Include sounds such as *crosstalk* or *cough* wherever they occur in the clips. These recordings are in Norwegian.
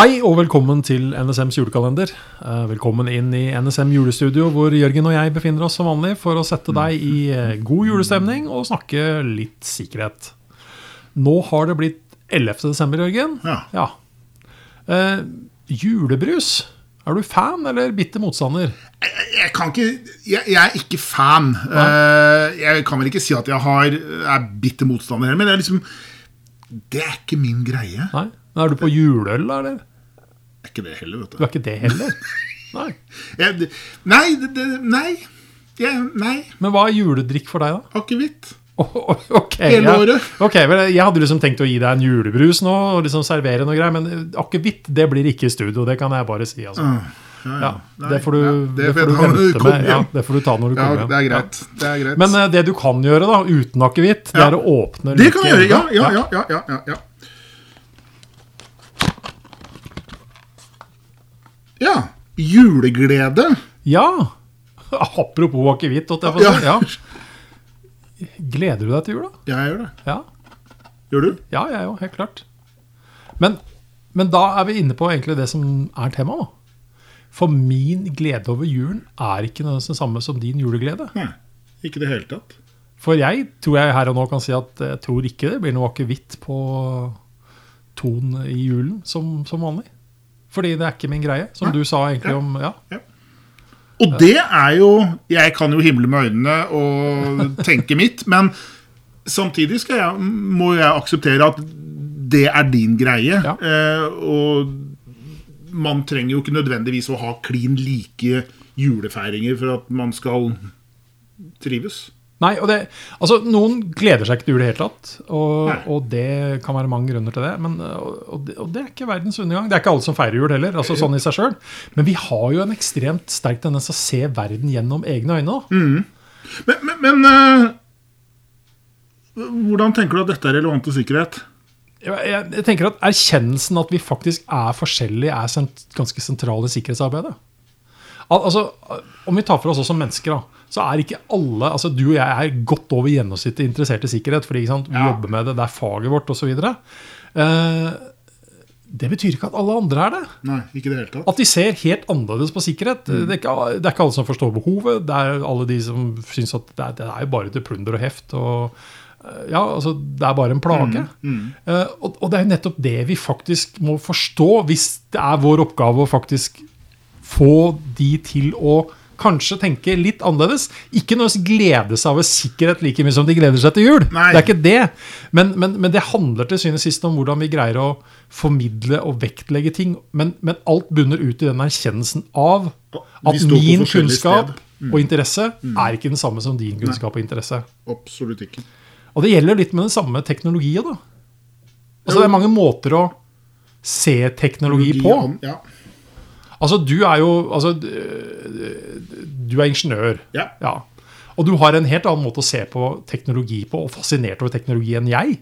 Hei og velkommen til NSMs julekalender. Eh, Velkommen inn i NSM julestudio, hvor Jørgen og jeg befinner oss som vanlig for å sette deg i eh, god julestemning og snakke litt sikkerhet. Nå har det blitt 11. desember, Jørgen. Ja. Eh, julebrus. Er du fan eller bitter motstander? Jeg, jeg kan ikke jeg, jeg er ikke fan. Uh, jeg kan vel ikke si at jeg har, er bitter motstander heller, men det er liksom Det er ikke min greie. Nei? Er du på juleøl, da, eller? Er ikke det heller, vet Du du. er ikke det heller? *laughs* Nei. Jeg, nei, det, det, nei. Jeg, nei. Men hva er juledrikk for deg, da? Akevitt. Oh, *laughs* oh, ok, Hele ja. året. Ok, vel, Jeg hadde liksom tenkt å gi deg en julebrus nå, og liksom servere noe greier, men akevitt det blir ikke i studio. Det kan jeg bare si. altså. Ja, Ja, Nei, det får du, ja, det får får du vente med. Ja, det får du ta når du Ja, kommer hjem. det er greit. Det er greit. Men uh, det du kan gjøre da, uten akevitt, det er å åpne det kan jeg gjøre. Ja, ja, ja, ja. Ja, ja, ja, ja. Ja. Juleglede. Ja! *laughs* Apropos akevitt, Ja. Ja. Gleder du deg til jul, da? Jeg gjør det. Ja, Gjør du? ja jeg òg, helt klart. Men, men da er vi inne på egentlig det som er temaet. For min glede over julen er ikke det samme som din juleglede. Nei. Ikke det hele tatt. For jeg tror jeg her og nå kan si at jeg tror ikke det blir noe akevitt på ton i julen som, som vanlig. Fordi det er ikke min greie, som Nei. du sa egentlig Ja. om ja. Og det er jo Jeg kan jo himle med øynene og tenke mitt, men samtidig skal jeg, må jeg akseptere at det er din greie. Ja. Eh, og man trenger jo ikke nødvendigvis å ha klin like julefeiringer for at man skal trives. Nei, og det, altså Noen gleder seg ikke til jul i det hele tatt, og, og det kan være mange grunner til det. Men, og, og det. og det er ikke verdens undergang. Det er ikke alle som feirer jul heller, altså sånn i seg selv. Men vi har jo en ekstremt sterk tendens til å se verden gjennom egne øyne. Mm. Men, men, men uh, hvordan tenker du at dette er relevant til sikkerhet? Jeg, jeg, jeg tenker at Erkjennelsen at vi faktisk er forskjellige, er sent, ganske sentral i sikkerhetsarbeidet. Al altså, Om vi tar for oss oss som mennesker, da, så er ikke alle altså Du og jeg er godt over gjennomsnittet interessert i sikkerhet. fordi sant, Vi Ja. jobber med det, det er faget vårt osv. Uh, det betyr ikke at alle andre er det. Nei, ikke det hele tatt. At de ser helt annerledes på sikkerhet. Det, er ikke, det er ikke alle som forstår behovet. Det er alle de som syns at det er, det er bare til plunder og heft. og eh, ja, altså Det er bare en plage. Eh, og, og det er jo nettopp det vi faktisk må forstå, hvis det er vår oppgave å faktisk få de til å kanskje tenke litt annerledes. Ikke nødvendigvis glede seg over sikkerhet like mye som de gleder seg til jul. Nei. Det er ikke det. Men, men, men det handler til syvende og sist om hvordan vi greier å formidle og vektlegge ting. Men, men alt bunner ut i den erkjennelsen av at min kunnskap mm. og interesse er ikke den samme som din kunnskap og interesse. Absolutt ikke. Og det gjelder litt med den samme teknologien. da. Altså, det er mange måter å se teknologi på. Ja. Altså, du er jo altså, Du er ingeniør. Ja. Ja. Og du har en helt annen måte å se på teknologi på, og fascinert over teknologi enn jeg.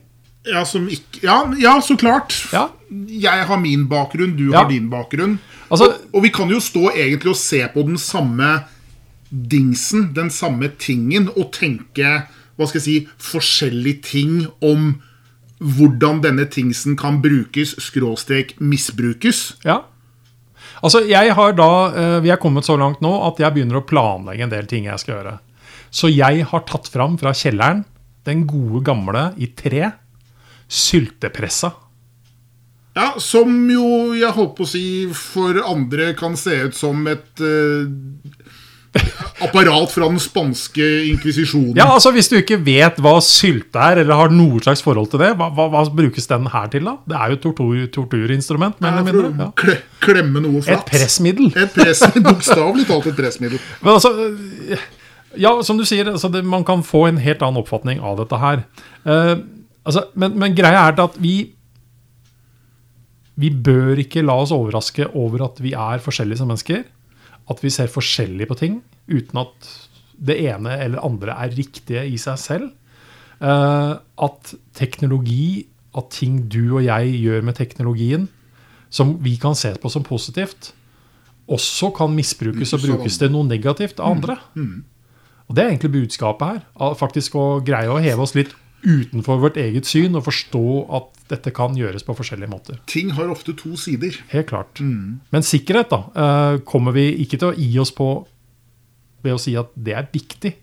Ja, som ikke, ja, ja, så klart. Ja. Jeg har min bakgrunn, du har din bakgrunn. Altså, Og, og vi kan jo stå egentlig og se på den samme dingsen, den samme tingen, og tenke hva skal jeg si, forskjellige ting om hvordan denne tingsen kan brukes, skråstrek misbrukes. ja. Altså, jeg har da, eh, Vi er kommet så langt nå at jeg begynner å planlegge en del ting jeg skal gjøre. Så jeg har tatt fram fra kjelleren den gode gamle i tre syltepressa. Ja, Som jo jeg holdt på å si for andre kan se ut som et eh, *laughs* apparat fra den spanske inkvisisjonen. Ja, altså Hvis du ikke vet hva sylte er, eller har noe slags forhold til det, hva, hva, hva brukes den her til? da? Det er jo et tortur, torturinstrument. mer Ja, eller mindre. Ja. kle, klemme noe Et pressmiddel. Et pressmiddel, *laughs* Bokstavelig talt et pressmiddel. Men altså, ja, som du sier, altså det, man kan få en helt annen oppfatning av dette her. Eh, altså, men, men greia er at vi Vi bør ikke la oss overraske over at vi er forskjellige som mennesker. At vi ser forskjellig på ting uten at det ene eller andre er riktige i seg selv. Eh, at teknologi, at ting du og jeg gjør med teknologien, som vi kan se på som positivt, også kan misbrukes og Brukes til noe negativt av andre. Og det er egentlig budskapet her. Faktisk å greie å heve oss litt utenfor vårt eget syn og forstå at dette kan gjøres på forskjellige måter. Ting har ofte to sider. Helt klart. Men sikkerhet da, eh, kommer vi ikke til å gi oss på ved å si at det er viktig.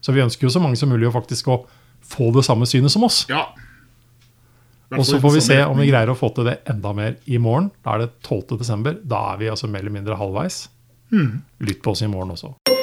Så vi ønsker jo så mange som mulig å faktisk å få det samme synet som oss. Ja. Og så får vi se om vi greier å få til det enda mer i morgen. Da er det 12. desember. Da er vi altså mer eller mindre halvveis. Lytt på oss i morgen også.